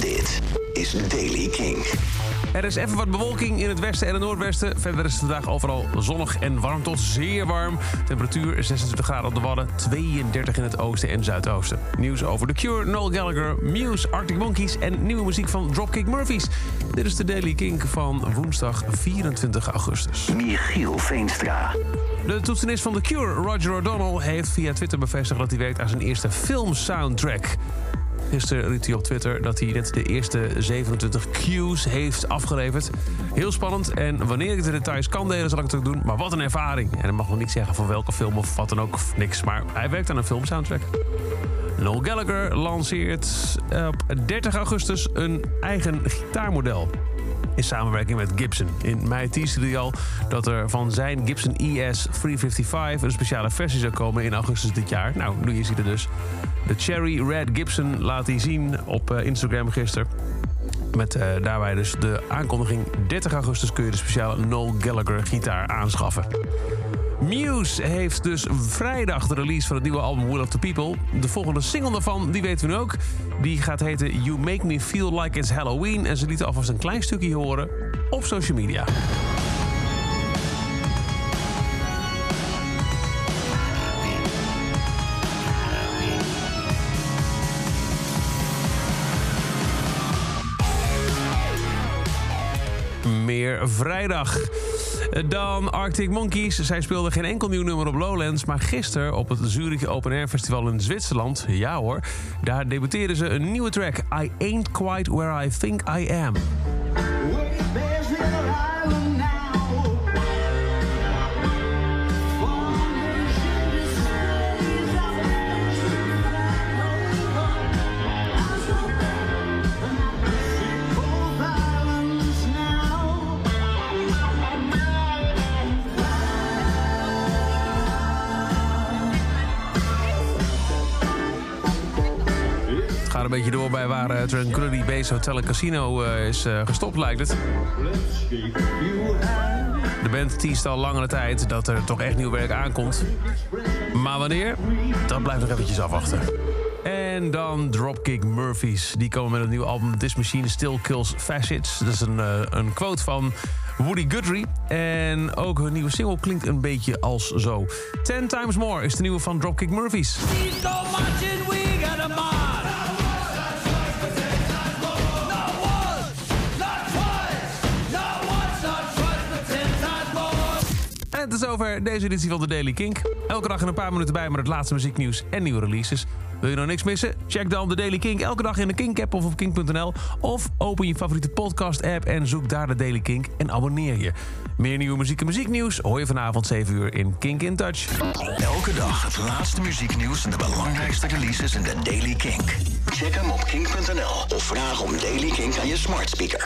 Dit is Daily King. Er is even wat bewolking in het westen en het noordwesten. Verder is het vandaag overal zonnig en warm tot zeer warm. Temperatuur 26 graden op de Wadden, 32 in het oosten en zuidoosten. Nieuws over The Cure, Noel Gallagher, Muse, Arctic Monkeys... en nieuwe muziek van Dropkick Murphys. Dit is de Daily Kink van woensdag 24 augustus. Michiel Veenstra. De toetsenist van The Cure, Roger O'Donnell, heeft via Twitter bevestigd dat hij werkt aan zijn eerste filmsoundtrack. Gisteren riep hij op Twitter dat hij net de eerste 27 cues heeft afgeleverd. Heel spannend en wanneer ik de details kan delen zal ik het ook doen. Maar wat een ervaring. En hij mag nog niet zeggen van welke film of wat dan ook, niks. Maar hij werkt aan een filmsoundtrack. Noel Gallagher lanceert op 30 augustus een eigen gitaarmodel in samenwerking met Gibson. In mei teasde hij al dat er van zijn Gibson ES 355 een speciale versie zou komen in augustus dit jaar. Nou, nu is hij er dus. De Cherry Red Gibson laat hij zien op eh, Instagram gisteren. Met uh, daarbij dus de aankondiging 30 augustus kun je de speciale Noel Gallagher gitaar aanschaffen. Muse heeft dus vrijdag de release van het nieuwe album Will of the People. De volgende single daarvan, die weten we nu ook. Die gaat heten You Make Me Feel Like It's Halloween. En ze lieten alvast een klein stukje horen op social media. Meer vrijdag. Dan Arctic Monkeys. Zij speelden geen enkel nieuw nummer op Lowlands. Maar gisteren op het Zurich Open Air Festival in Zwitserland, ja hoor, daar debuteerden ze een nieuwe track. I Ain't Quite Where I Think I Am. Gaat een beetje door bij waar uh, Tranquility Base Hotel en Casino uh, is uh, gestopt, lijkt het. De band teast al langere tijd dat er toch echt nieuw werk aankomt. Maar wanneer? Dat blijft nog eventjes afwachten. En dan Dropkick Murphys. Die komen met een nieuw album This Machine Still Kills Facets. Dat is een, een quote van Woody Guthrie. En ook hun nieuwe single klinkt een beetje als zo. Ten Times More is de nieuwe van Dropkick Murphys. Het over deze editie van de Daily Kink. Elke dag in een paar minuten bij met het laatste muzieknieuws en nieuwe releases. Wil je nou niks missen? Check dan de Daily Kink elke dag in de Kink-app of op kink.nl. Of open je favoriete podcast-app en zoek daar de Daily Kink en abonneer je. Meer nieuwe muziek en muzieknieuws hoor je vanavond 7 uur in Kink in Touch. Elke dag het laatste muzieknieuws en de belangrijkste releases in de Daily Kink. Check hem op kink.nl of vraag om Daily Kink aan je smart speaker.